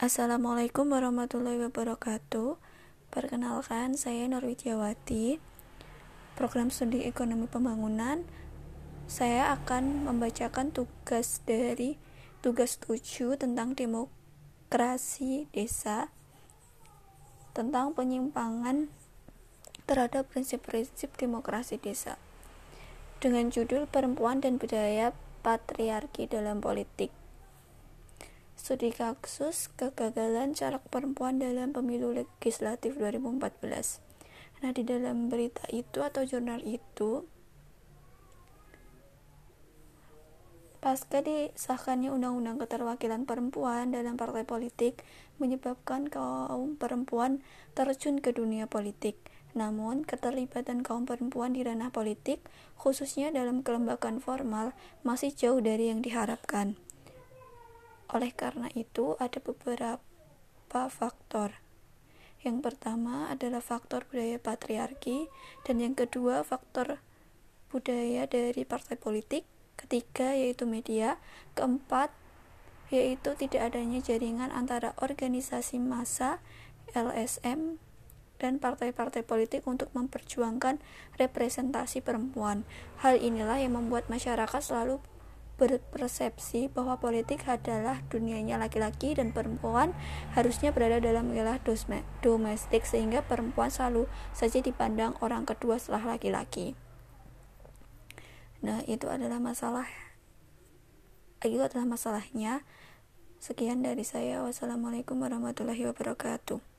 Assalamualaikum warahmatullahi wabarakatuh. Perkenalkan, saya Nur Widyawati, program studi ekonomi pembangunan. Saya akan membacakan tugas dari tugas 7 tentang demokrasi desa, tentang penyimpangan terhadap prinsip-prinsip demokrasi desa. Dengan judul Perempuan dan Budaya Patriarki dalam Politik. Studi kasus kegagalan caleg perempuan dalam pemilu legislatif 2014. Nah, di dalam berita itu atau jurnal itu pasca disahkannya Undang-Undang Keterwakilan Perempuan dalam partai politik menyebabkan kaum perempuan terjun ke dunia politik. Namun, keterlibatan kaum perempuan di ranah politik, khususnya dalam kelembagaan formal, masih jauh dari yang diharapkan. Oleh karena itu, ada beberapa faktor. Yang pertama adalah faktor budaya patriarki, dan yang kedua faktor budaya dari partai politik, ketiga yaitu media, keempat yaitu tidak adanya jaringan antara organisasi massa, LSM, dan partai-partai politik untuk memperjuangkan representasi perempuan. Hal inilah yang membuat masyarakat selalu berpersepsi bahwa politik adalah dunianya laki-laki dan perempuan harusnya berada dalam wilayah domestik sehingga perempuan selalu saja dipandang orang kedua setelah laki-laki. Nah, itu adalah masalah itu adalah masalahnya. Sekian dari saya. Wassalamualaikum warahmatullahi wabarakatuh.